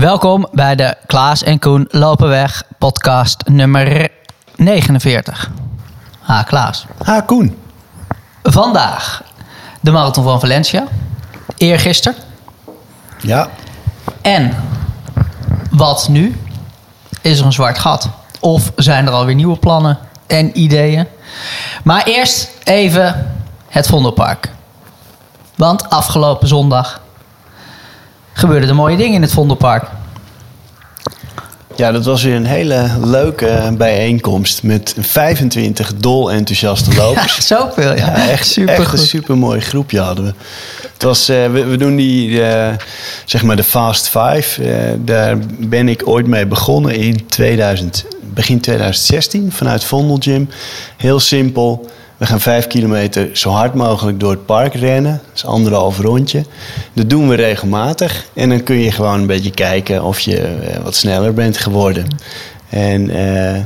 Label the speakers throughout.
Speaker 1: Welkom bij de Klaas en Koen Lopen Weg podcast nummer 49. Ha, Klaas.
Speaker 2: Ha, Koen.
Speaker 1: Vandaag de Marathon van Valencia. Eergisteren.
Speaker 2: Ja.
Speaker 1: En wat nu? Is er een zwart gat? Of zijn er alweer nieuwe plannen en ideeën? Maar eerst even het Vondelpark. Want afgelopen zondag gebeurden er mooie dingen in het Vondelpark.
Speaker 2: Ja, dat was weer een hele leuke bijeenkomst met 25 dol enthousiaste lopers.
Speaker 1: Ja, zoveel, ja.
Speaker 2: Ja, echt,
Speaker 1: Super
Speaker 2: echt een super mooi groepje hadden we. Het was, eh, we, we doen die, eh, zeg maar de Fast Five. Eh, daar ben ik ooit mee begonnen in 2000, begin 2016 vanuit Vondel Gym. Heel simpel. We gaan vijf kilometer zo hard mogelijk door het park rennen. Dat is anderhalf rondje. Dat doen we regelmatig. En dan kun je gewoon een beetje kijken of je eh, wat sneller bent geworden. En eh,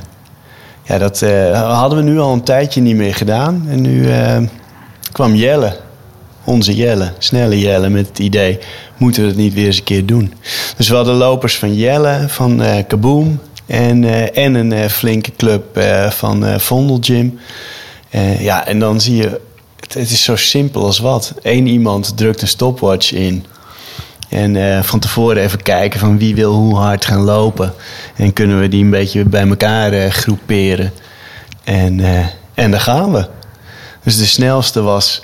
Speaker 2: ja, dat eh, hadden we nu al een tijdje niet meer gedaan. En nu kwam Jelle, onze Jelle, snelle Jelle, met het idee... moeten we het niet weer eens een keer doen. Dus we hadden lopers van Jelle, van Kaboom... En, en een flinke club van Vondel Gym. Eh, ja, en dan zie je... Het, is zo simpel als wat. Eén iemand drukt een stopwatch in... En eh, van tevoren even kijken van wie wil hoe hard gaan lopen. En kunnen we die een beetje bij elkaar eh, groeperen. En, en daar gaan we. Dus de snelste was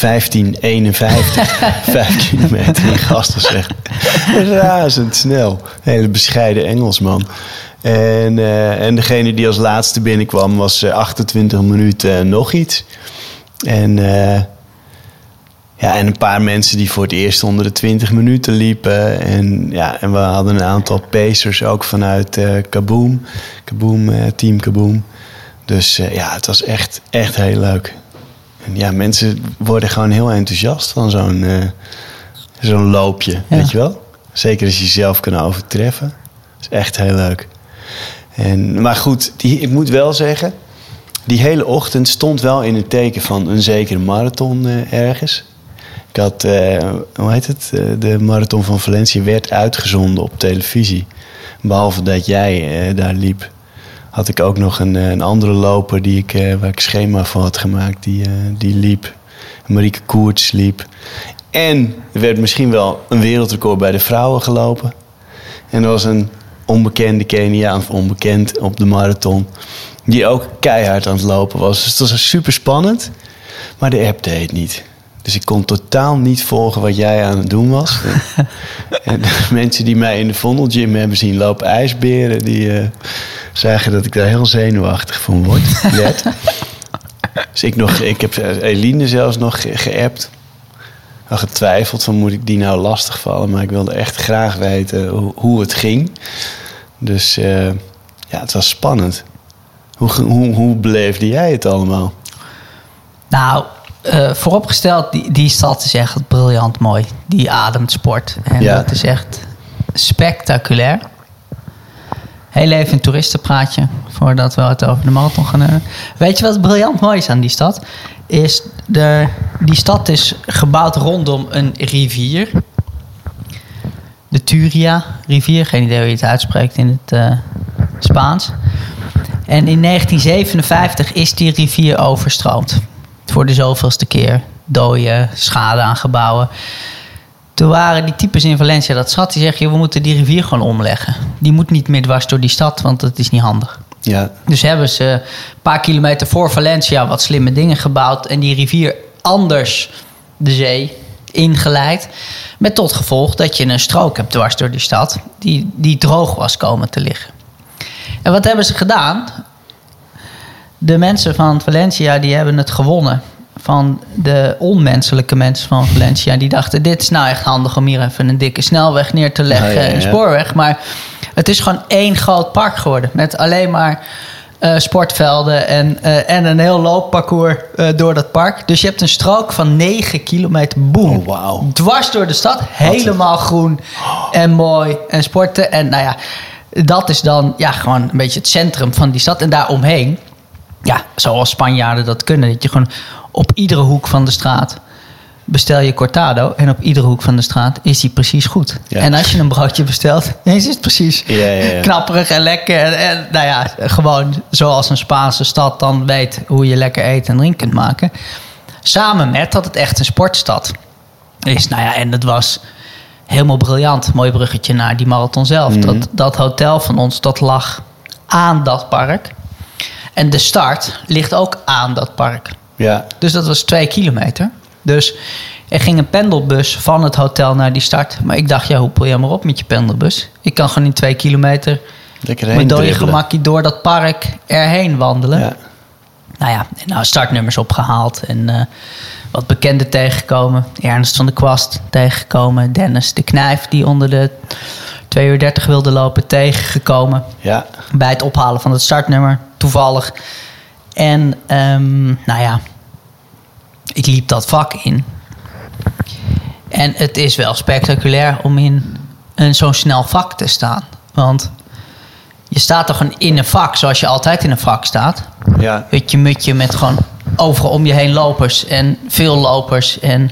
Speaker 2: 1551. Vijf kilometer. Die gast was echt razendsnel. Hele bescheiden Engelsman. En, eh, en degene die als laatste binnenkwam was eh, 28 minuten eh, nog iets. En... eh, ja, en een paar mensen die voor het eerst onder de 20 minuten liepen. En, ja, en we hadden een aantal pacers ook vanuit Kaboom. Kaboom, team Kaboom. Dus ja, het was echt, echt heel leuk. Ja, mensen worden gewoon heel enthousiast van zo'n eh, zo'n loopje, weet je wel? Zeker als je jezelf kan overtreffen. Dat is echt heel leuk. En, maar goed, die, ik moet wel zeggen... die hele ochtend stond wel in het teken van een zekere marathon eh, ergens... Ik had, eh, hoe heet het? De marathon van Valencia werd uitgezonden op televisie. Behalve dat jij daar liep, had ik ook nog een, eh, een andere loper die ik, eh, waar ik schema van had gemaakt, die, eh, die liep. Marieke Koerts liep. En er werd misschien wel een wereldrecord bij de vrouwen gelopen. En er was een onbekende Keniaan, of onbekend op de marathon, die ook keihard aan het lopen was. Dus het was super spannend, maar de app deed het niet. Dus ik kon totaal niet volgen wat jij aan het doen was. en de mensen die mij in de Vondelgym hebben zien lopen ijsberen... die eh, zagen dat ik daar heel zenuwachtig van word. Let. dus ik, nog, ik heb eh, Eline zelfs nog ge- geappt. Al getwijfeld van moet ik die nou lastigvallen. Maar ik wilde echt graag weten hoe, hoe het ging. Dus eh, ja, het was spannend. Hoe, hoe, hoe beleefde jij het allemaal?
Speaker 1: Nou, eh, vooropgesteld, die, die stad is echt briljant mooi. Die ademt sport. En
Speaker 2: Ja.
Speaker 1: dat is echt spectaculair. Heel even een toeristenpraatje voordat we het over de marathon gaan hebben. Weet je wat briljant mooi is aan die stad? Is de, die stad is gebouwd rondom een rivier. De Turia-rivier. Geen idee hoe je het uitspreekt in het eh, Spaans. En in 1957 is die rivier overstroomd. Voor de zoveelste keer. Dooien, schade aan gebouwen. Toen waren die types in Valencia dat zat. Die zeggen, we moeten die rivier gewoon omleggen. Die moet niet meer dwars door die stad, want dat is niet handig.
Speaker 2: Ja,
Speaker 1: Dus hebben ze een paar kilometer voor Valencia wat slimme dingen gebouwd. En die rivier anders de zee ingeleid. Met tot gevolg dat je een strook hebt dwars door die stad. Die, die droog was komen te liggen. En wat hebben ze gedaan? De mensen van Valencia die hebben het gewonnen. Van de onmenselijke mensen van Valencia. Die dachten, dit is nou echt handig om hier even een dikke snelweg neer te leggen.
Speaker 2: Ja, ja, ja.
Speaker 1: Een spoorweg. Maar het is gewoon één groot park geworden. Met alleen maar eh, sportvelden en, eh, en een heel loopparcours eh, door dat park. Dus je hebt een strook van 9 kilometer. Boom.
Speaker 2: Oh.
Speaker 1: Dwars door de stad. Helemaal groen en mooi en sporten. En nou ja, dat is dan ja, gewoon een beetje het centrum van die stad. En daaromheen, ja, zoals Spanjaarden dat kunnen. Dat je gewoon op iedere hoek van de straat bestel je cortado en op iedere hoek van de straat is die precies goed.
Speaker 2: Ja.
Speaker 1: En als je een broodje bestelt, is het precies
Speaker 2: Ja, ja, ja.
Speaker 1: knapperig en lekker. En, en, nou ja, gewoon zoals een Spaanse stad dan weet hoe je lekker eten en drinken kunt maken. Samen met dat het echt een sportstad is. Nou ja, en het was helemaal briljant. Mooi bruggetje naar die marathon zelf. dat, dat hotel van ons, dat lag aan dat park. En de start ligt ook aan dat park.
Speaker 2: Ja,
Speaker 1: Dus dat was twee kilometer. Dus er ging een pendelbus van het hotel naar die start. Maar ik dacht, ja, hoepel je maar op met je pendelbus. Ik kan gewoon in twee kilometer met dode gemakkie door dat park erheen wandelen.
Speaker 2: Ja.
Speaker 1: Nou ja, en nou startnummers opgehaald en eh, wat bekenden tegengekomen. Ernst van de Kwast tegengekomen. Dennis de Knijf die onder de 2 uur 30 wilde lopen tegengekomen.
Speaker 2: ja,
Speaker 1: Bij het ophalen van het startnummer, toevallig. En ehm, nou ja, ik liep dat vak in. En het is wel spectaculair om in een zo'n snel vak te staan. Want je staat toch gewoon in een vak zoals je altijd in een vak staat.
Speaker 2: ja.
Speaker 1: Hutje mutje met gewoon overal om je heen lopers en veel lopers. En,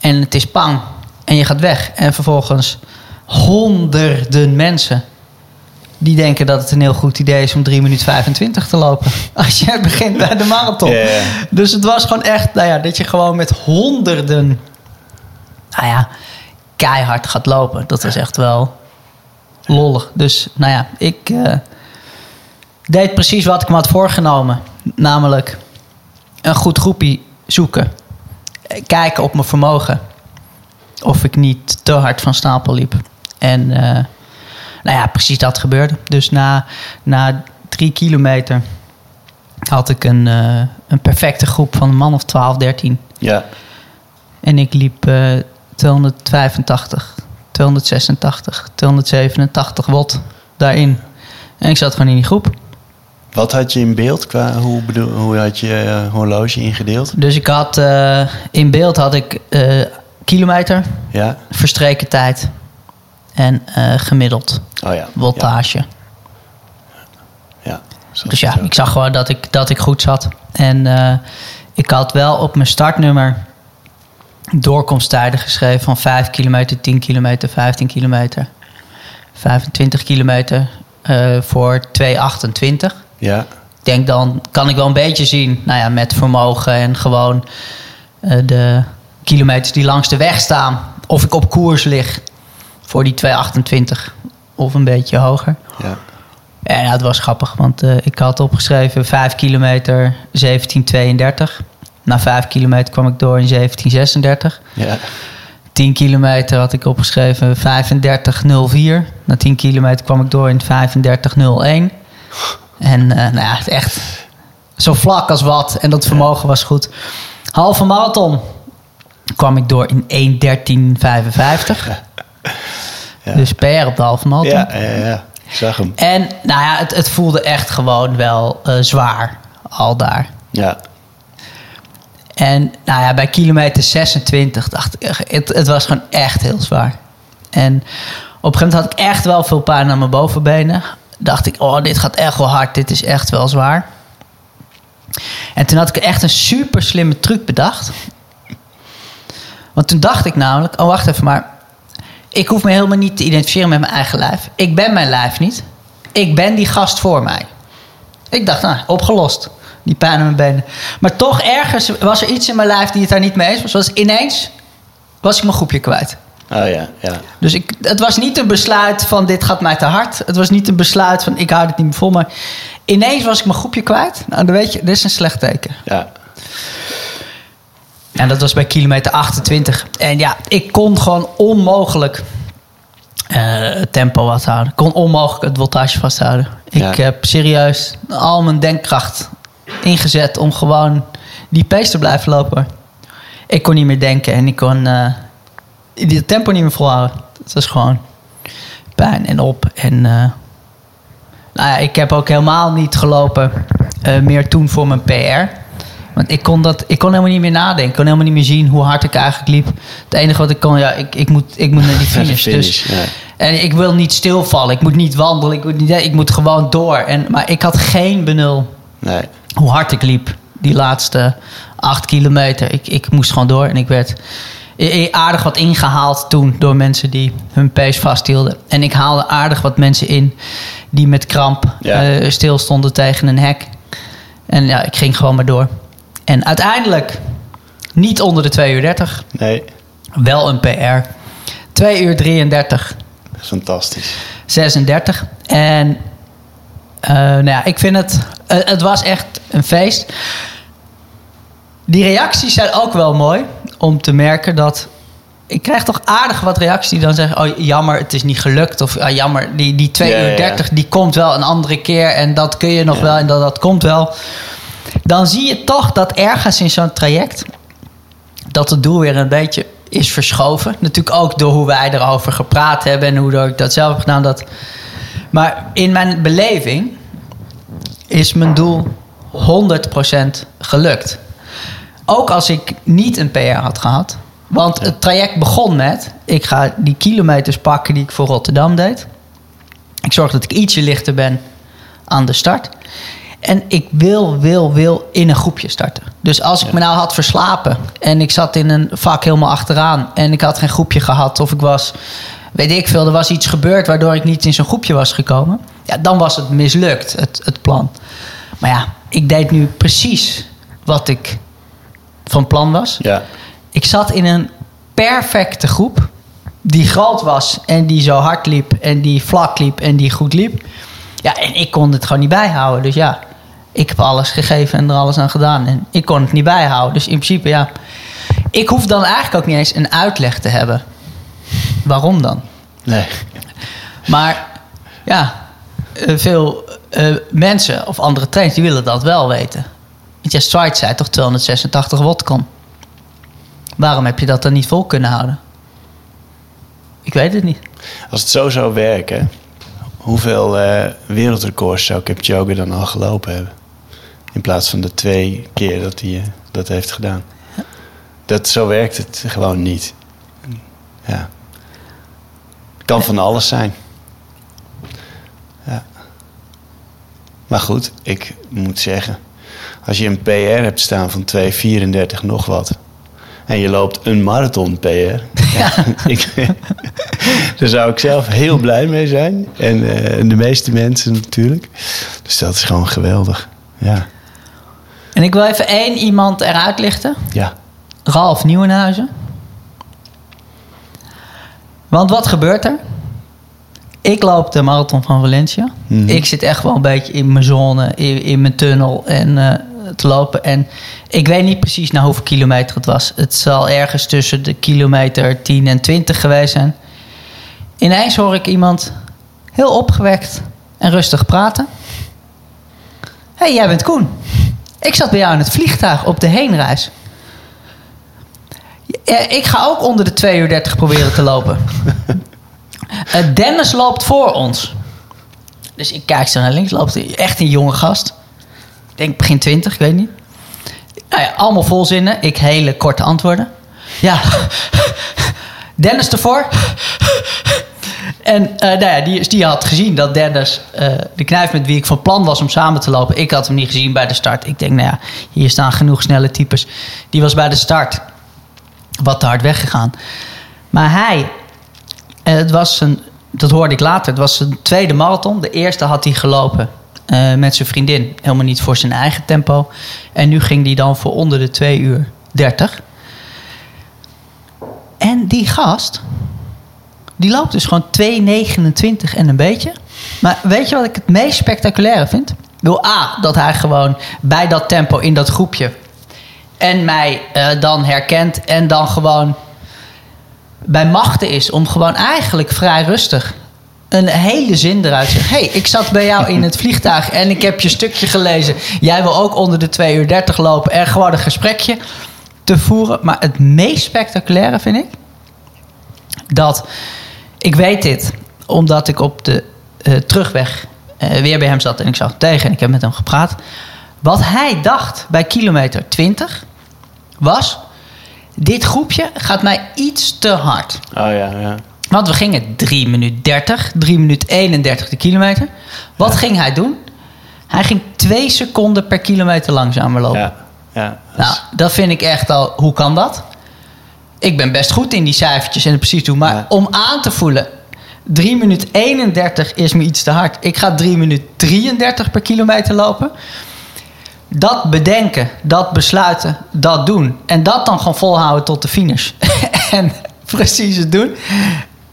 Speaker 1: en het is pang. En je gaat weg. En vervolgens honderden mensen die denken dat het een heel goed idee is om 3 minuten 25 te lopen. Als je begint bij de marathon. Dus het was gewoon echt, nou ja, dat je gewoon met honderden, nou ja, keihard gaat lopen. Dat was echt wel lollig. Dus nou ja, ik eh, deed precies wat ik me had voorgenomen. Namelijk een goed groepie zoeken. Kijken op mijn vermogen. Of ik niet te hard van stapel liep. En eh, nou ja, precies dat gebeurde. Dus na, na drie kilometer had ik een, eh, een perfecte groep van een man of 12, 13.
Speaker 2: Ja,
Speaker 1: En ik liep eh 285, 286, 287 watt daarin. En ik zat gewoon in die groep.
Speaker 2: wat had je in beeld? Qua, hoe, bedoel, hoe had je eh, horloge ingedeeld?
Speaker 1: Dus ik had eh, in beeld had ik kilometer,
Speaker 2: Ja,
Speaker 1: verstreken tijd en eh, gemiddeld
Speaker 2: oh ja.
Speaker 1: wattage.
Speaker 2: Ja,
Speaker 1: Dus ja, ik zag gewoon dat ik, dat ik goed zat. En eh, ik had wel op mijn startnummer doorkomsttijden geschreven van 5 kilometer, 10 kilometer, 15 kilometer, 25 kilometer eh, voor 2,28.
Speaker 2: Ja,
Speaker 1: Ik denk dan kan ik wel een beetje zien, nou ja, met vermogen en gewoon de kilometers die langs de weg staan, of ik op koers lig voor die 2,28 of een beetje hoger.
Speaker 2: ja.
Speaker 1: Nou, het was grappig, want eh, ik had opgeschreven 5 kilometer 1732. Na 5 kilometer kwam ik door in 1736.
Speaker 2: Ja,
Speaker 1: 10 kilometer had ik opgeschreven 3504. Na 10 kilometer kwam ik door in 3501. En eh, nou ja, echt zo vlak als wat. En dat vermogen was goed. Halve marathon kwam ik door in 1.13.55.
Speaker 2: Ja.
Speaker 1: Dus PR op de halve marathon.
Speaker 2: ja, ja, ja. Ik zag hem.
Speaker 1: En nou ja, het, het voelde echt gewoon wel eh, zwaar al daar.
Speaker 2: Ja,
Speaker 1: En nou ja, bij kilometer 26 dacht ik, het, het was gewoon echt heel zwaar. En op een gegeven moment had ik echt wel veel pijn aan mijn bovenbenen. Dacht ik, oh, dit gaat echt wel hard, dit is echt wel zwaar. En toen had ik echt een super slimme truc bedacht. Want toen dacht ik namelijk, oh wacht even maar. Ik hoef me helemaal niet te identificeren met mijn eigen lijf. Ik ben mijn lijf niet. Ik ben die gast voor mij. Ik dacht, nou, opgelost. Die pijn in mijn benen. Maar toch ergens was er iets in mijn lijf die het daar niet mee eens was. Was ineens was ik mijn groepje kwijt.
Speaker 2: oh ja, ja.
Speaker 1: Dus ik, het was niet een besluit van dit gaat mij te hard. Het was niet een besluit van ik hou dit niet meer vol. Maar ineens was ik mijn groepje kwijt. Nou, dan weet je, dit is een slecht teken.
Speaker 2: Ja,
Speaker 1: En dat was bij kilometer 28. En ja, ik kon gewoon onmogelijk eh, het tempo vasthouden. Ik kon onmogelijk het voltage vasthouden. Ik heb serieus al mijn denkkracht ingezet om gewoon die pace te blijven lopen. Ik kon niet meer denken en ik kon eh die tempo niet meer volhouden. Het was gewoon pijn en op. En eh, nou ja, ik heb ook helemaal niet gelopen eh, meer toen voor mijn PR. Want ik kon, dat, ik kon helemaal niet meer nadenken. Ik kon helemaal niet meer zien hoe hard ik eigenlijk liep. Het enige wat ik kon, ja, ik, ik, moet, ik moet naar die finish. dus,
Speaker 2: ja.
Speaker 1: En ik wil niet stilvallen. Ik moet niet wandelen. Ik moet, niet, ik moet gewoon door. En, maar ik had geen benul
Speaker 2: nee.
Speaker 1: hoe hard ik liep die laatste Acht kilometer. Ik, ik moest gewoon door en ik werd i- i- aardig wat ingehaald toen door mensen die hun pace vasthielden. En ik haalde aardig wat mensen in die met kramp
Speaker 2: Ja.
Speaker 1: eh, stilstonden tegen een hek. En ja, ik ging gewoon maar door. En uiteindelijk niet onder de 2 uur 30.
Speaker 2: Nee,
Speaker 1: Wel een PR. 2 uur 33,
Speaker 2: fantastisch.
Speaker 1: 36. En eh, nou ja, ik vind het... eh, het was echt een feest. Die reacties zijn ook wel mooi. Om te merken dat... Ik krijg toch aardig wat reacties die dan zeggen... Oh, jammer, het is niet gelukt. Of ah, jammer, die, die 2
Speaker 2: Ja,
Speaker 1: uur
Speaker 2: ja.
Speaker 1: 30, die komt wel een andere keer. En dat kun je nog wel en dat, dat komt wel. Dan zie je toch dat ergens in zo'n traject... dat het doel weer een beetje is verschoven. Natuurlijk ook door hoe wij erover gepraat hebben... en hoe ik dat zelf heb gedaan. Dat... Maar in mijn beleving is mijn doel 100% gelukt. Ook als ik niet een PR had gehad. Want het traject begon met... ik ga die kilometers pakken die ik voor Rotterdam deed. Ik zorg dat ik ietsje lichter ben aan de start. En ik wil, wil, wil in een groepje starten. Dus als ik me nou had verslapen... en ik zat in een vak helemaal achteraan... en ik had geen groepje gehad of ik was... weet ik veel, er was iets gebeurd... waardoor ik niet in zo'n groepje was gekomen... ja, dan was het mislukt, het, het plan. Maar ja, ik deed nu precies wat ik van plan was.
Speaker 2: Ja,
Speaker 1: Ik zat in een perfecte groep. Die groot was en die zo hard liep en die vlak liep en die goed liep. Ja, en ik kon het gewoon niet bijhouden. Dus ja, ik heb alles gegeven en er alles aan gedaan. En ik kon het niet bijhouden. Dus in principe, ja. Ik hoef dan eigenlijk ook niet eens een uitleg te hebben. Waarom dan?
Speaker 2: nee.
Speaker 1: Maar ja, eh, veel eh, mensen of andere trainers die willen dat wel weten. Want ja, Stride zei toch 286 watt kon. Waarom heb je dat dan niet vol kunnen houden? Ik weet het niet.
Speaker 2: Als het zo zou werken, hoeveel eh, wereldrecords zou Kipchoge dan al gelopen hebben? In plaats van de twee keer dat hij eh, dat heeft gedaan. Dat, zo werkt het gewoon niet. Ja. Het kan van alles zijn. Ja. Maar goed, ik moet zeggen, als je een PR hebt staan van 2,34 nog wat. En je loopt een marathon PR. Ja, ik, daar zou ik zelf heel blij mee zijn. En eh, de meeste mensen natuurlijk. Dus dat is gewoon geweldig. Ja,
Speaker 1: En ik wil even één iemand eruit lichten.
Speaker 2: ja.
Speaker 1: Ralf Nieuwenhuizen. Want wat gebeurt er? Ik loop de marathon van Valencia.
Speaker 2: Mhm.
Speaker 1: Ik zit echt wel een beetje in mijn zone, in, in mijn tunnel en eh, te lopen. En ik weet niet precies naar hoeveel kilometer het was. Het zal ergens tussen de kilometer 10 en 20 geweest zijn. Ineens hoor ik iemand heel opgewekt en rustig praten. Hé, hey, jij bent Koen. Ik zat bij jou in het vliegtuig op de heenreis. Ik ga ook onder de 2 uur 30 proberen te lopen. Eh, Dennis loopt voor ons. Dus ik kijk zo naar links. Loopt echt een jonge gast. Ik denk begin 20, ik weet niet. Nou ja, allemaal volzinnen. Ik hele korte antwoorden. Ja. Dennis ervoor. En eh, nou ja, die, die had gezien dat Dennis, eh, de knijf met wie ik van plan was om samen te lopen, ik had hem niet gezien bij de start. Ik denk, nou ja, hier staan genoeg snelle types. Die was bij de start wat te hard weggegaan. Maar hij, eh, het was zijn, dat hoorde ik later, het was zijn tweede marathon. De eerste had hij gelopen met zijn vriendin, helemaal niet voor zijn eigen tempo. En nu ging hij dan voor onder de 2 uur 30. En die gast, die loopt dus gewoon 2,29 en een beetje. Maar weet je wat ik het meest spectaculaire vind? Wil A, dat hij gewoon bij dat tempo in dat groepje... en mij eh, dan herkent en dan gewoon bij machten is... om gewoon eigenlijk vrij rustig een hele zin eruit te zeggen. hey, ik zat bij jou in het vliegtuig en ik heb je stukje gelezen. Jij wil ook onder de 2 uur 30 lopen en gewoon een gesprekje te voeren. Maar het meest spectaculaire vind ik dat ik weet dit omdat ik op de eh, terugweg eh, weer bij hem zat en ik zag hem tegen en ik heb met hem gepraat. Wat hij dacht bij kilometer 20 was: dit groepje gaat mij iets te hard.
Speaker 2: Oh ja, ja.
Speaker 1: Want we gingen 3 minuten 30, 3 minuten 31 de kilometer. Wat ging hij doen? Hij ging 2 seconden per kilometer langzamer lopen.
Speaker 2: Ja, Ja, dat
Speaker 1: Nou, dat vind ik echt al... Hoe kan dat? Ik ben best goed in die cijfertjes en het precies doen. Maar
Speaker 2: Ja.
Speaker 1: om aan te voelen... 3 minuten 31 is me iets te hard. Ik ga 3 minuten 33 per kilometer lopen. Dat bedenken, dat besluiten, dat doen. En dat dan gewoon volhouden tot de finish. en precies het doen.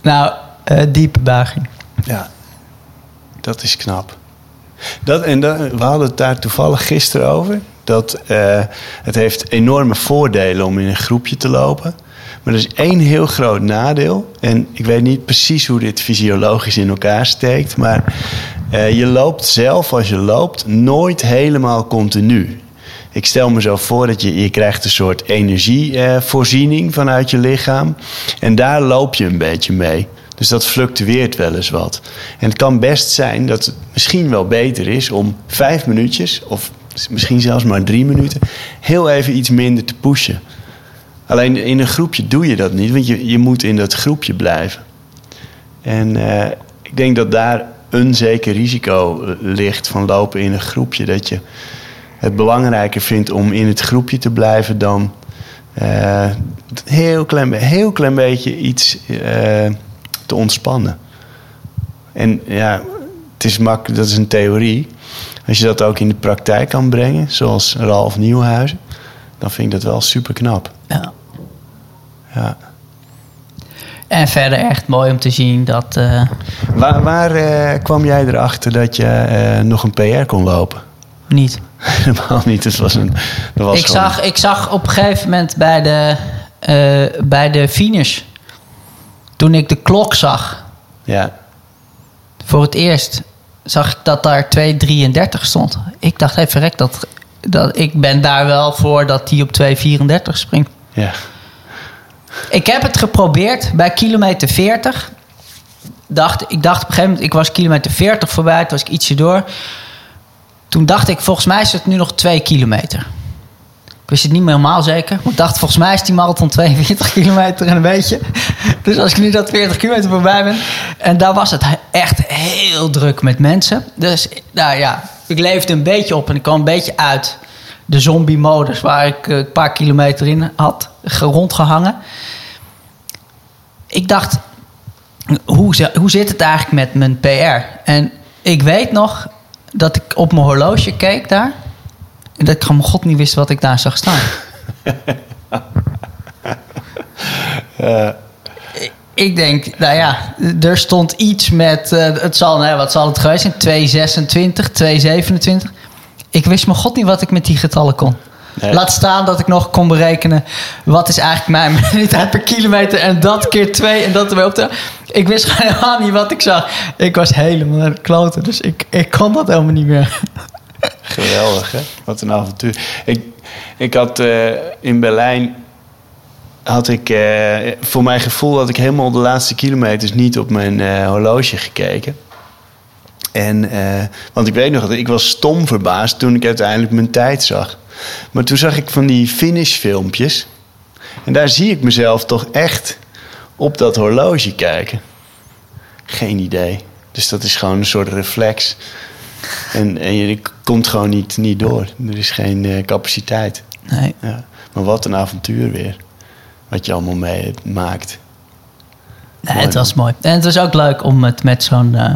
Speaker 1: Nou, eh, diepe buiging.
Speaker 2: ja, dat is knap. Dat, en dat, we hadden het daar toevallig gisteren over. Dat eh, het heeft enorme voordelen om in een groepje te lopen. Maar er is één heel groot nadeel. En ik weet niet precies hoe dit fysiologisch in elkaar steekt. Maar eh, je loopt zelf als je loopt nooit helemaal continu. Ik stel me zo voor dat je, je krijgt een soort energievoorziening vanuit je lichaam. En daar loop je een beetje mee. Dus dat fluctueert wel eens wat. En het kan best zijn dat het misschien wel beter is om vijf minuutjes, of misschien zelfs maar drie minuten, heel even iets minder te pushen. Alleen in een groepje doe je dat niet, want je, je moet in dat groepje blijven. En eh, ik denk dat daar een zeker risico eh, ligt van lopen in een groepje. Dat je het belangrijker vindt om in het groepje te blijven dan een heel, klein, heel klein beetje iets te ontspannen. En ja, het is mak dat is een theorie. Als je dat ook in de praktijk kan brengen, zoals Ralf Nieuwhuizen, dan vind ik dat wel super knap.
Speaker 1: Ja.
Speaker 2: Ja.
Speaker 1: En verder echt mooi om te zien dat... eh,
Speaker 2: Waar, waar eh, kwam jij erachter dat je eh, nog een PR kon lopen?
Speaker 1: niet.
Speaker 2: Helemaal niet. Het was een. Dat was
Speaker 1: ik,
Speaker 2: gewoon-
Speaker 1: zag, ik zag op een gegeven moment bij de, bij de finish... toen ik de klok zag
Speaker 2: Ja,
Speaker 1: voor het eerst... zag ik dat daar 2.33 stond. Ik dacht, hé, verrek, dat, dat, ik ben daar wel voor dat die op 2.34 springt.
Speaker 2: ja.
Speaker 1: Ik heb het geprobeerd bij kilometer 40. Dacht, ik dacht op een gegeven moment, ik was kilometer 40 voorbij, toen was ik ietsje door. Toen dacht ik, volgens mij is het nu nog 2 kilometer. Ik wist het niet meer helemaal zeker. Ik dacht, volgens mij is die marathon 42 kilometer en een beetje. Dus als ik nu dat 40 kilometer voorbij ben. En daar was het echt heel druk met mensen. Dus nou ja, ik leefde een beetje op en ik kwam een beetje uit de zombie-modus... waar ik eh, een paar kilometer in had ge- rondgehangen. Ik dacht, hoe, hoe zit het eigenlijk met mijn PR? En ik weet nog dat ik op mijn horloge keek daar... en dat ik gewoon mijn god niet wist wat ik daar zag staan. Ik- Ik denk, nou ja, er stond iets met... eh, het zal, nou ja, wat zal het geweest zijn? 226, 227. Ik wist mijn god niet wat ik met die getallen kon.
Speaker 2: Nee.
Speaker 1: Laat staan dat ik nog kon berekenen... wat is eigenlijk mijn minuut per kilometer... en dat keer twee en dat erbij op. Ik wist gewoon helemaal niet wat ik zag. Ik was helemaal naar de kloten, dus ik, ik kon dat helemaal niet meer.
Speaker 2: Geweldig, hè? Wat een avontuur. Ik, ik had eh, in Berlijn... had ik... eh, voor mijn gevoel had ik helemaal de laatste kilometers... niet op mijn eh, horloge gekeken. En, eh, want ik weet nog, dat ik was stom verbaasd... toen ik uiteindelijk mijn tijd zag. Maar toen zag ik van die finishfilmpjes... en daar zie ik mezelf toch echt op dat horloge kijken. Geen idee. Dus dat is gewoon een soort reflex... En, en je komt gewoon niet, niet door. Er is geen eh, capaciteit.
Speaker 1: Nee.
Speaker 2: Ja. Maar wat een avontuur weer. Wat je allemaal meemaakt.
Speaker 1: Nee,
Speaker 2: Mooi,
Speaker 1: het was mooi. En het was ook leuk om het met zo'n eh,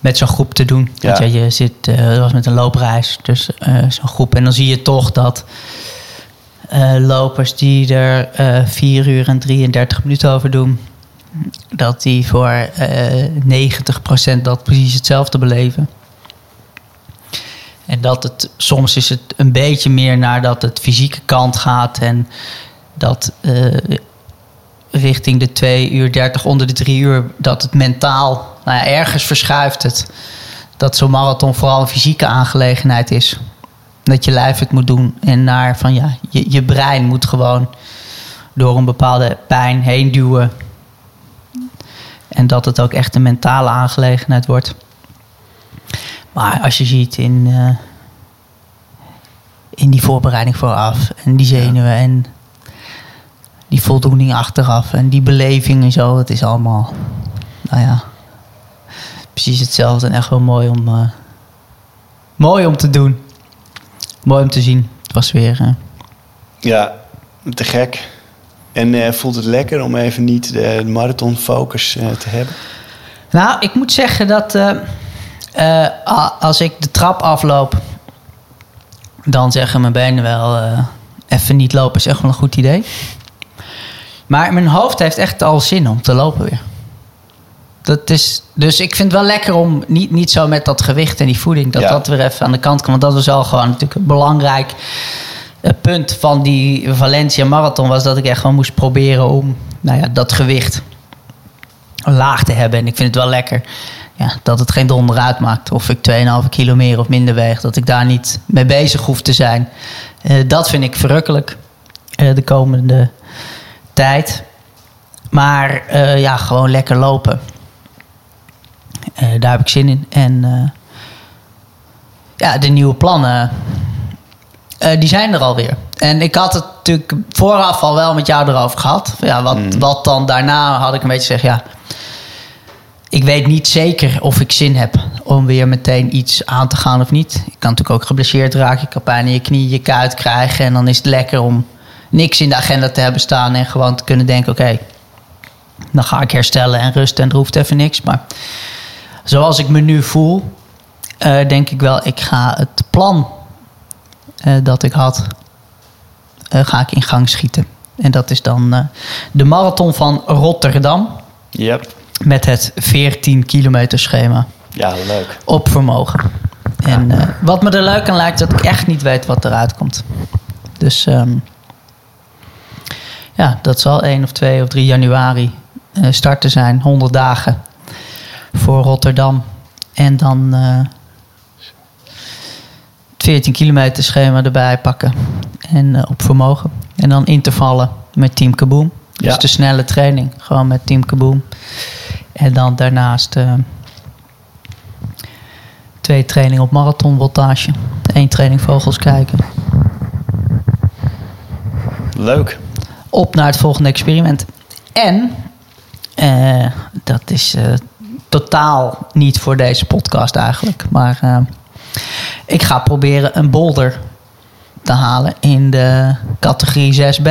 Speaker 1: met zo'n groep te doen.
Speaker 2: Ja.
Speaker 1: Want ja, je zit, het was met een loopreis, dus zo'n groep. En dan zie je toch dat eh, lopers die er eh 4 uur en 33 minuten over doen, dat die voor eh 90% dat precies hetzelfde beleven. En dat het soms is het een beetje meer naar dat het fysieke kant gaat en dat richting de 2 uur 30, onder de 3 uur, dat het mentaal, nou ja, ergens verschuift het. Dat zo'n marathon vooral een fysieke aangelegenheid is. Dat je lijf het moet doen en naar van ja, je, je brein moet gewoon door een bepaalde pijn heen duwen. En dat het ook echt een mentale aangelegenheid wordt. Maar als je ziet in, eh, in die voorbereiding vooraf en die zenuwen en die voldoening achteraf en die beleving en zo, het is allemaal, nou ja, precies hetzelfde en echt wel mooi om, eh, mooi om te doen. Mooi om te zien. Het was weer... eh,
Speaker 2: Ja, te gek. En eh, voelt het lekker om even niet de marathon focus te hebben?
Speaker 1: Nou, ik moet zeggen dat als ik de trap afloop, dan zeggen mijn benen wel even niet lopen is echt wel een goed idee. Maar mijn hoofd heeft echt al zin om te lopen weer. Dat is, dus ik vind het wel lekker om niet, niet zo met dat gewicht en die voeding, dat
Speaker 2: Ja.
Speaker 1: dat weer even aan de kant kan. Want dat was al gewoon natuurlijk een belangrijk eh, punt van die Valencia Marathon. Was dat ik echt gewoon moest proberen om nou ja, dat gewicht laag te hebben. En ik vind het wel lekker ja, dat het geen donder uitmaakt. Of ik 2,5 kilo meer of minder weeg. Dat ik daar niet mee bezig hoef te zijn. Eh, dat vind ik verrukkelijk eh, de komende tijd. Maar ja, gewoon lekker lopen. Eh, daar heb ik zin in. En eh, ja, de nieuwe plannen, eh, die zijn er alweer. En ik had het natuurlijk vooraf al wel met jou erover gehad. Ja, wat, wat dan daarna had ik een beetje gezegd, ja... Ik weet niet zeker of ik zin heb om weer meteen iets aan te gaan of niet. Ik kan natuurlijk ook geblesseerd raken. Je kan pijn in je knie, je kuit krijgen. En dan is het lekker om niks in de agenda te hebben staan. En gewoon te kunnen denken, oké, dan ga ik herstellen en rusten. En er hoeft even niks. Maar zoals ik me nu voel, eh, denk ik wel, ik ga het plan eh, dat ik had, eh, ga ik in gang schieten. En dat is dan de marathon van Rotterdam
Speaker 2: Yep.
Speaker 1: met het 14 kilometer schema
Speaker 2: Ja, leuk.
Speaker 1: op vermogen. En wat me er leuk aan lijkt, dat ik echt niet weet wat eruit komt. Dus ehm, ja, dat zal 1 of 2 of 3 januari starten zijn. 100 dagen voor Rotterdam. En dan eh 14 kilometer schema erbij pakken. En eh, op vermogen. En dan intervallen met Team Kaboom. Dus
Speaker 2: Ja.
Speaker 1: de snelle training. Gewoon met Team Kaboom. En dan daarnaast eh, twee trainingen op marathonvoltage. Eén training vogels kijken.
Speaker 2: Leuk.
Speaker 1: Op naar het volgende experiment. En, eh, dat is eh, totaal niet voor deze podcast eigenlijk. Maar eh, ik ga proberen een boulder te halen in de categorie 6B.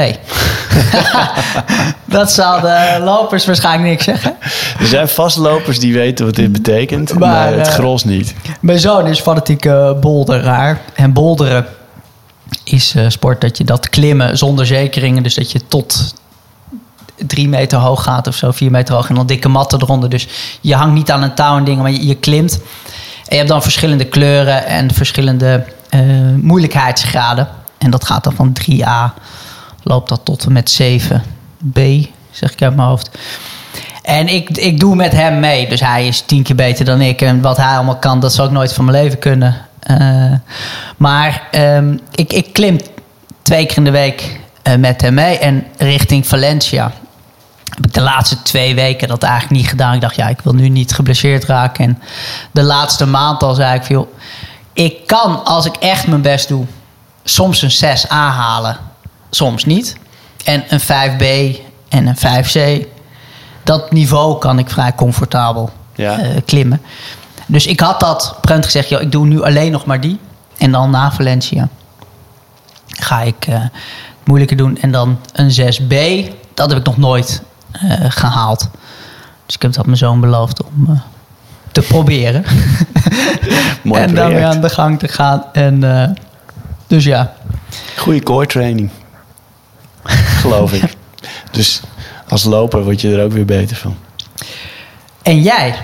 Speaker 1: dat zal de lopers waarschijnlijk niks zeggen.
Speaker 2: Er zijn vastlopers die weten wat dit betekent, maar,
Speaker 1: Maar,
Speaker 2: het
Speaker 1: eh,
Speaker 2: gros niet.
Speaker 1: Mijn zoon is fanatieke bolderaar. En bolderen is eh, sport dat je dat klimmen zonder zekeringen. Dus dat je tot drie meter hoog gaat of zo, vier meter hoog. En dan dikke matten eronder. Dus je hangt niet aan een touw en dingen, maar je, je klimt. En je hebt dan verschillende kleuren en verschillende eh, moeilijkheidsgraden. En dat gaat dan van 3A, loopt dat tot en met 7B, zeg ik uit mijn hoofd. En ik, ik doe met hem mee. Dus hij is tien keer beter dan ik. En wat hij allemaal kan, dat zou ik nooit van mijn leven kunnen. Eh, maar ehm, ik, ik klim twee keer in de week eh, met hem mee. En richting Valencia heb ik de laatste twee weken dat eigenlijk niet gedaan. Ik dacht, ja, ik wil nu niet geblesseerd raken. En de laatste maand al zei ik, joh, ik kan als ik echt mijn best doe, soms een 6 halen, soms niet. En een 5B en een 5C. Dat niveau kan ik vrij comfortabel
Speaker 2: Ja.
Speaker 1: eh, klimmen. Dus ik had dat moment gezegd, joh, ik doe nu alleen nog maar die. En dan na Valencia ga ik eh, het moeilijker doen. En dan een 6B, dat heb ik nog nooit eh, gehaald. Dus ik heb dat mijn zoon beloofd om eh, te proberen.
Speaker 2: Mooi
Speaker 1: en dan weer
Speaker 2: project.
Speaker 1: aan de gang te gaan. En, eh, dus ja,
Speaker 2: Goede core training. Geloof ik. Dus als loper word je er ook weer beter van.
Speaker 1: En jij?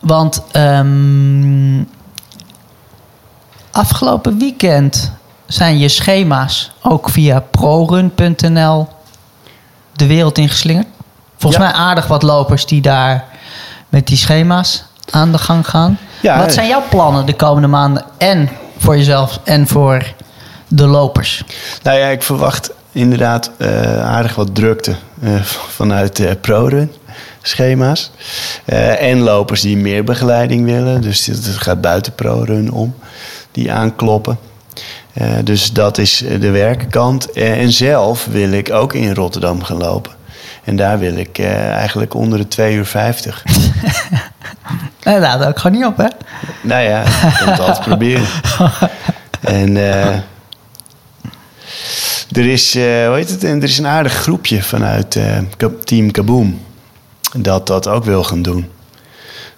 Speaker 1: Want ehm, afgelopen weekend zijn je schema's ook via prorun.nl de wereld ingeslingerd. Volgens
Speaker 2: Ja.
Speaker 1: mij aardig wat lopers die daar met die schema's aan de gang gaan.
Speaker 2: Ja,
Speaker 1: wat zijn jouw plannen de komende maanden en voor jezelf en voor de lopers?
Speaker 2: Nou ja, ik verwacht inderdaad eh, aardig wat drukte eh, vanuit de ProRun schema's. En lopers die meer begeleiding willen. Dus het gaat buiten ProRun om. Die aankloppen. Eh, dus dat is de werkenkant. Eh, en zelf wil ik ook in Rotterdam gaan lopen. En daar wil ik eh, eigenlijk onder de 2 uur 50.
Speaker 1: Nee, dat houdt ook gewoon niet op, hè?
Speaker 2: Nou ja, ik kan het altijd proberen. En Er is, eh, hoe heet het? En er is een aardig groepje vanuit Team Kaboom dat dat ook wil gaan doen.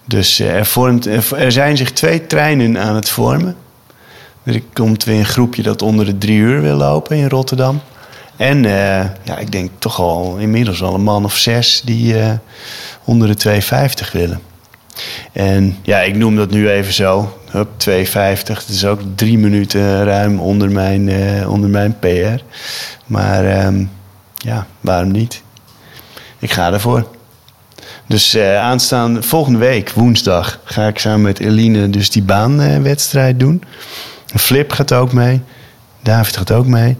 Speaker 2: Dus er, vormt, er zijn zich twee treinen aan het vormen. Er komt weer een groepje dat onder de drie uur wil lopen in Rotterdam. En eh, ja, ik denk toch al inmiddels al een man of zes die eh, onder de 2,50 willen. En ja, ik noem dat nu even zo. Hup, 2,50. Het is ook drie minuten ruim onder mijn, eh, onder mijn PR. Maar ehm, ja, waarom niet? Ik ga ervoor. Dus eh aanstaande volgende week, woensdag, ga ik samen met Eline dus die baanwedstrijd doen. Flip gaat ook mee. David gaat ook mee.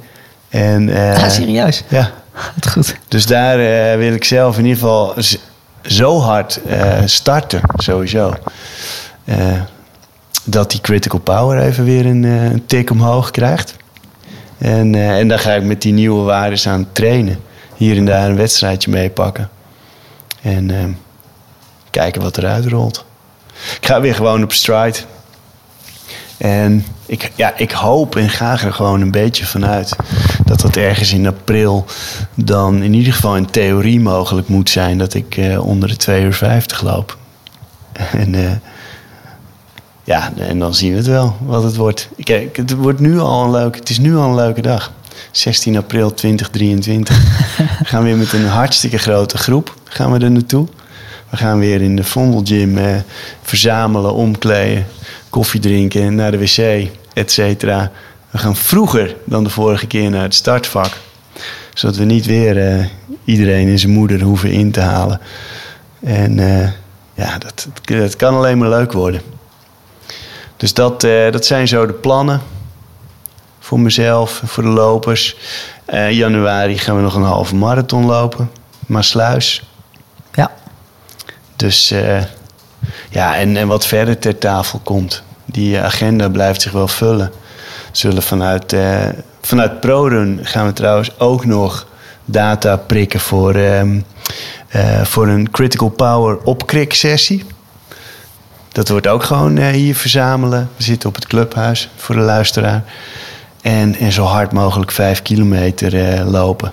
Speaker 2: En, eh,
Speaker 1: ah, serieus?
Speaker 2: Ja,
Speaker 1: Wat goed.
Speaker 2: dus daar eh, wil ik zelf in ieder geval zo hard eh, starten, sowieso. Dat die critical power even weer een, een tik omhoog krijgt. En, en dan ga ik met die nieuwe waarden aan trainen. Hier en daar een wedstrijdje meepakken. En eh, kijken wat eruit rolt. Ik ga weer gewoon op stride. En ik, ja, ik hoop en ga er gewoon een beetje vanuit dat dat ergens in april dan in ieder geval in theorie mogelijk moet zijn dat ik eh, onder de 2 uur 50 loop. En eh, ja, en dan zien we het wel wat het wordt. Kijk, het wordt nu al een leuke, het is nu al een leuke dag. 16 april 2023. we gaan weer met een hartstikke grote groep gaan we er naartoe. We gaan weer in de Vondel Gym eh, verzamelen, omkleden, koffie drinken, naar de wc, et cetera. We gaan vroeger dan de vorige keer naar het startvak. Zodat we niet weer eh, iedereen en zijn moeder hoeven in te halen. En eh, ja, dat, dat kan alleen maar leuk worden. Dus dat, eh, dat zijn zo de plannen. Voor mezelf, voor de lopers. Januari gaan we nog een halve marathon lopen. Maasluis.
Speaker 1: Ja.
Speaker 2: Dus ja, en, en wat verder ter tafel komt. Die agenda blijft zich wel vullen. Zullen vanuit, eh, vanuit ProRun gaan we trouwens ook nog data prikken voor, ehm, eh, voor een Critical Power opkrik sessie. Dat wordt ook gewoon eh, hier verzamelen. We zitten op het clubhuis voor de luisteraar. En, en zo hard mogelijk vijf kilometer lopen.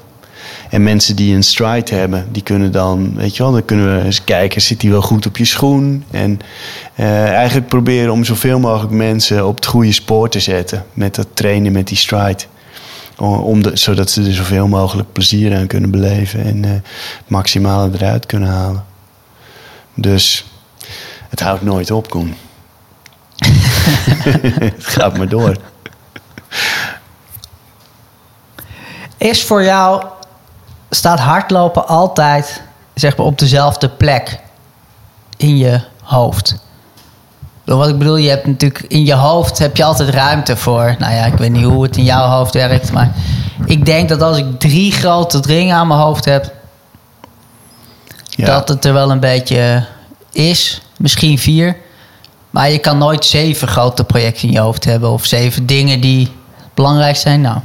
Speaker 2: En mensen die een stride hebben, die kunnen dan, weet je wel, dan kunnen we eens kijken, zit die wel goed op je schoen? En eh, eigenlijk proberen om zoveel mogelijk mensen op het goede spoor te zetten met dat trainen met die stride. Om de, zodat ze er zoveel mogelijk plezier aan kunnen beleven en eh, het maximale eruit kunnen halen. Dus het houdt nooit op, Koen. het gaat maar door.
Speaker 1: Is voor jou, staat hardlopen altijd zeg maar, op dezelfde plek in je hoofd? Wat ik bedoel, je hebt natuurlijk in je hoofd heb je altijd ruimte voor. Nou ja, ik weet niet hoe het in jouw hoofd werkt, maar ik denk dat als ik drie grote dingen aan mijn hoofd heb,
Speaker 2: Ja.
Speaker 1: dat het er wel een beetje is. Misschien vier. Maar je kan nooit zeven grote projecten in je hoofd hebben. Of zeven dingen die belangrijk zijn. Nou,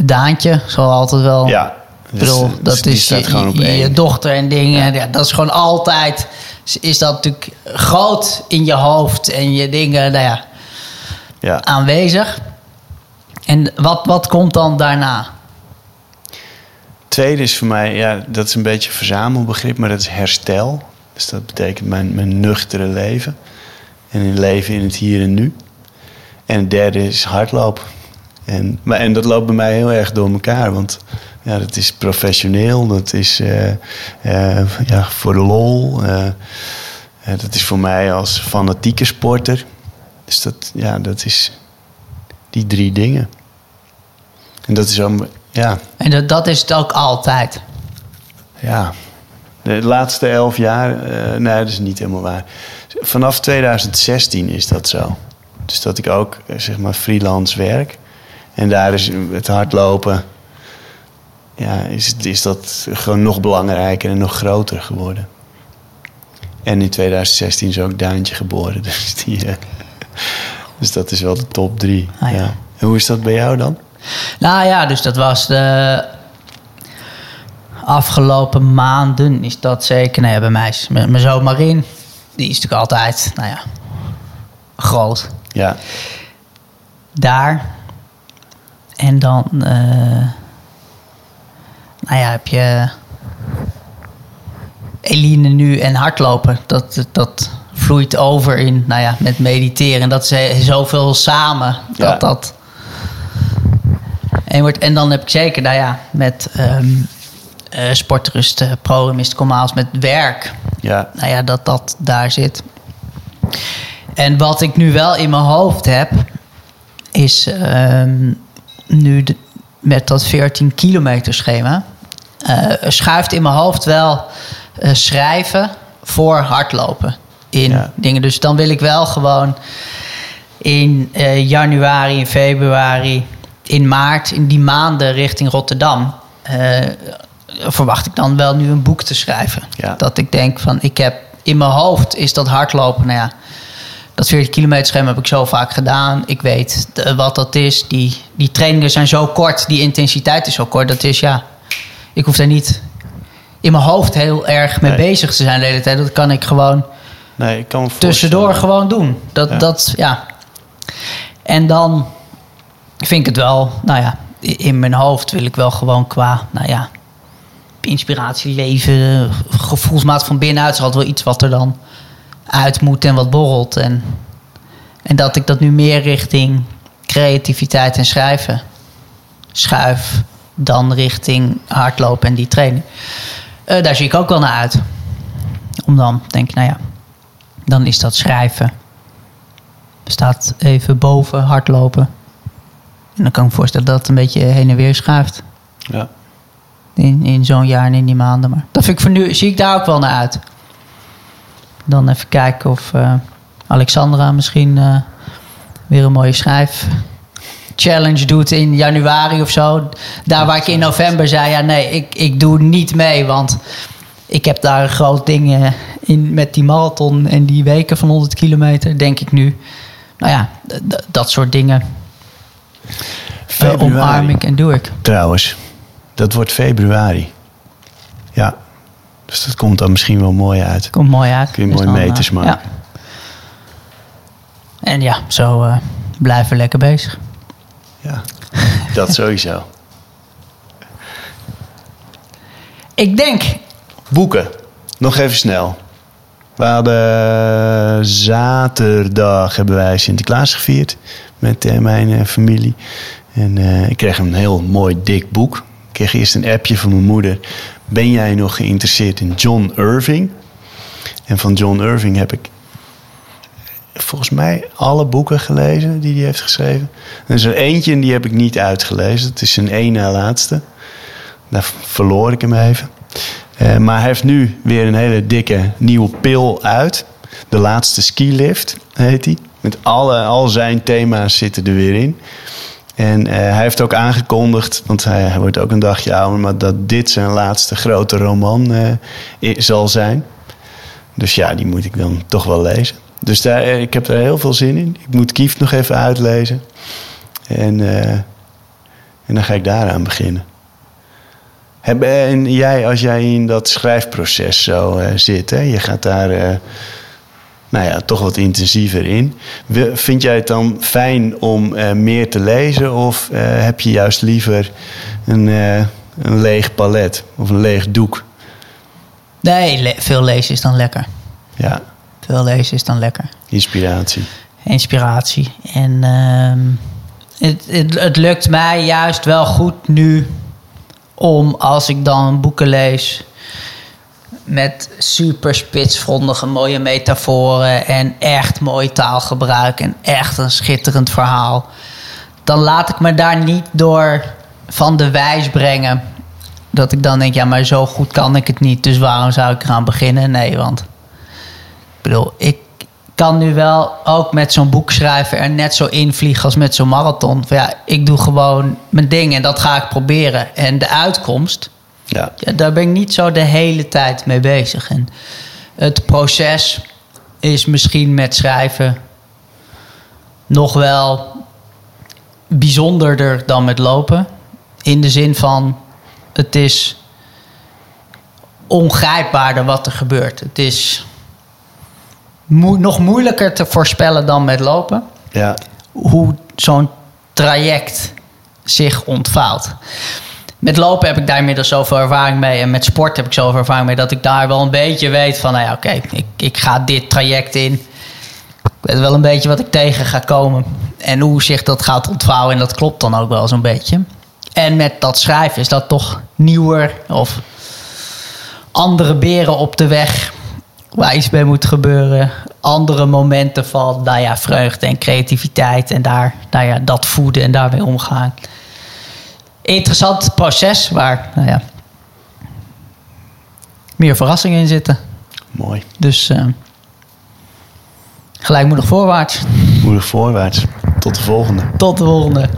Speaker 1: Daantje zal altijd wel...
Speaker 2: Ja,
Speaker 1: bedoel,
Speaker 2: dus-
Speaker 1: dat
Speaker 2: die
Speaker 1: is je,
Speaker 2: gewoon op
Speaker 1: je- je dochter en dingen. Ja. dat is gewoon altijd... Is dat natuurlijk groot in je hoofd. En je dingen, nou ja,
Speaker 2: Ja.
Speaker 1: aanwezig. En wat, wat komt dan daarna?
Speaker 2: Tweede is voor mij, ja, dat is een beetje een verzamelbegrip, maar dat is herstel. Dus dat betekent mijn, mijn nuchtere leven. En een leven in het hier en nu. En het derde is hardlopen. En, maar, en dat loopt bij mij heel erg door elkaar. Want ja, dat is professioneel, dat is eh, eh, ja, voor de lol. eh, dat is voor mij als fanatieke sporter. Dus dat, ja, dat is die drie dingen. En dat is ook, ja,
Speaker 1: En dat, dat is het ook altijd.
Speaker 2: ja, de laatste elf jaar, nee, dat is niet helemaal waar. Vanaf 2016 is dat zo. Dus dat ik ook, zeg maar, freelance werk. En daar is het hardlopen, ja, is, is dat gewoon nog belangrijker en nog groter geworden. En in 2016 is ook Daantje geboren. Dus, die, eh, dus dat is wel de top drie.
Speaker 1: Ah, ja.
Speaker 2: ja. En hoe is dat bij jou dan?
Speaker 1: Nou ja, dus dat was de afgelopen maanden is dat zeker. Nee, bij mij is mijn zoon Marin, die is natuurlijk altijd, nou ja, groot.
Speaker 2: Ja,
Speaker 1: Daar. En dan, eh, nou ja, heb je Eline nu en hardlopen. Dat, dat vloeit over in, nou ja, met mediteren. Dat is zoveel samen. Dat
Speaker 2: Ja.
Speaker 1: dat. En, wordt, en dan heb ik zeker, nou ja, met ehm eh sportrust, uh, pro mystical miles, met werk.
Speaker 2: Ja,
Speaker 1: Nou ja, dat dat daar zit. En wat ik nu wel in mijn hoofd heb, is ehm, nu de- met dat 14 kilometer schema, eh, schuift in mijn hoofd wel eh, schrijven voor hardlopen in
Speaker 2: Ja.
Speaker 1: dingen. Dus dan wil ik wel gewoon in eh, januari, in februari, in maart, in die maanden richting Rotterdam. verwacht ik dan wel nu een boek te schrijven.
Speaker 2: Ja.
Speaker 1: Dat ik denk van, ik heb in mijn hoofd is dat hardlopen, nou ja, dat 40 kilometer schema heb ik zo vaak gedaan. Ik weet eh, wat dat is. Die, die trainingen zijn zo kort, die intensiteit is zo kort. Dat is ja, ik hoef daar niet in mijn hoofd heel erg mee
Speaker 2: Nee.
Speaker 1: bezig te zijn de hele tijd. Dat kan ik gewoon
Speaker 2: nee, ik kan
Speaker 1: tussendoor gewoon doen. Dat,
Speaker 2: Ja.
Speaker 1: dat, ja. En dan vind ik het wel, nou ja, in mijn hoofd wil ik wel gewoon qua, nou ja, inspiratie, leven, gevoelsmaat van binnenuit is altijd wel iets wat er dan uit moet en wat borrelt. En, en dat ik dat nu meer richting creativiteit en schrijven schuif dan richting hardlopen en die training. Eh, daar zie ik ook wel naar uit. Om dan, denk ik, nou ja, dan is dat schrijven. Staat even boven hardlopen. En dan kan ik me voorstellen dat het een beetje heen en weer schuift.
Speaker 2: Ja.
Speaker 1: In, in zo'n jaar en in die maanden. Maar dat vind ik voor nu, zie ik daar ook wel naar uit. Dan even kijken of eh, Alexandra misschien eh, weer een mooie schrijf challenge doet in januari of zo. Daar waar ik in november zei, ja nee, ik, ik doe niet mee. Want ik heb daar een groot ding in met die marathon en die weken van 100 kilometer, denk ik nu. Nou ja, dat soort dingen
Speaker 2: Februari.
Speaker 1: omarm ik en doe ik.
Speaker 2: Trouwens, dat wordt februari. Ja. Dus dat komt dan misschien wel mooi uit.
Speaker 1: Komt mooi uit.
Speaker 2: Kun je
Speaker 1: Dus
Speaker 2: mooi meters
Speaker 1: eh,
Speaker 2: maken.
Speaker 1: Ja. En ja, zo eh, blijven we lekker bezig.
Speaker 2: Ja. Dat sowieso.
Speaker 1: Ik denk,
Speaker 2: Boeken. Nog even snel. We hadden zaterdag hebben wij Sinterklaas gevierd met eh, mijn eh, familie. En eh, ik kreeg een heel mooi dik boek. Ik kreeg eerst een appje van mijn moeder. Ben jij nog geïnteresseerd in John Irving? En van John Irving heb ik volgens mij alle boeken gelezen die hij heeft geschreven. Er is er eentje en die heb ik niet uitgelezen. Het is zijn één na laatste. Daar verloor ik hem even. Eh, maar hij heeft nu weer een hele dikke nieuwe pil uit. De laatste skilift heet hij. Met alle, al zijn thema's zitten er weer in. En eh, hij heeft ook aangekondigd, want hij, hij wordt ook een dagje ouder, maar dat dit zijn laatste grote roman eh, zal zijn. Dus ja, die moet ik dan toch wel lezen. Dus daar, eh, ik heb er heel veel zin in. Ik moet Kieft nog even uitlezen. En, en dan ga ik daaraan beginnen. Heb, en jij, als jij in dat schrijfproces zo zit, hè, je gaat daar nou ja, toch wat intensiever in. Vind jij het dan fijn om eh, meer te lezen of eh, heb je juist liever een, eh, een leeg palet of een leeg doek?
Speaker 1: nee, le- veel lezen is dan lekker.
Speaker 2: Ja,
Speaker 1: Veel lezen is dan lekker.
Speaker 2: inspiratie.
Speaker 1: inspiratie. En ehm, het, het, het lukt mij juist wel goed nu om als ik dan boeken lees met super spitsvondige mooie metaforen en echt mooi taalgebruik en echt een schitterend verhaal, dan laat ik me daar niet door van de wijs brengen. Dat ik dan denk, ja, maar zo goed kan ik het niet, dus waarom zou ik eraan beginnen? Nee, want ik bedoel, ik kan nu wel ook met zo'n boek schrijven er net zo invliegen als met zo'n marathon. Ja, ik doe gewoon mijn ding en dat ga ik proberen. En de uitkomst,
Speaker 2: Ja,
Speaker 1: ja, daar ben ik niet zo de hele tijd mee bezig. En het proces is misschien met schrijven nog wel bijzonderder dan met lopen. In de zin van, het is ongrijpbaarder wat er gebeurt. Het is nog moeilijker te voorspellen dan met lopen.
Speaker 2: ja,
Speaker 1: Hoe zo'n traject zich ontvouwt. Met lopen heb ik daar inmiddels zoveel ervaring mee. En met sport heb ik zoveel ervaring mee dat ik daar wel een beetje weet van, nou ja, oké, ik, ik ga dit traject in. Ik weet wel een beetje wat ik tegen ga komen. En hoe zich dat gaat ontvouwen. En dat klopt dan ook wel zo'n beetje. En met dat schrijven is dat toch nieuwer of andere beren op de weg waar iets mee moet gebeuren. Andere momenten van nou ja, vreugde en creativiteit en daar, nou ja, dat voeden en daarmee omgaan. Interessant proces waar nou ja, meer verrassingen in zitten.
Speaker 2: Mooi.
Speaker 1: Dus uh, gelijkmoedig voorwaarts.
Speaker 2: Moedig voorwaarts. Tot de volgende.
Speaker 1: Tot de volgende.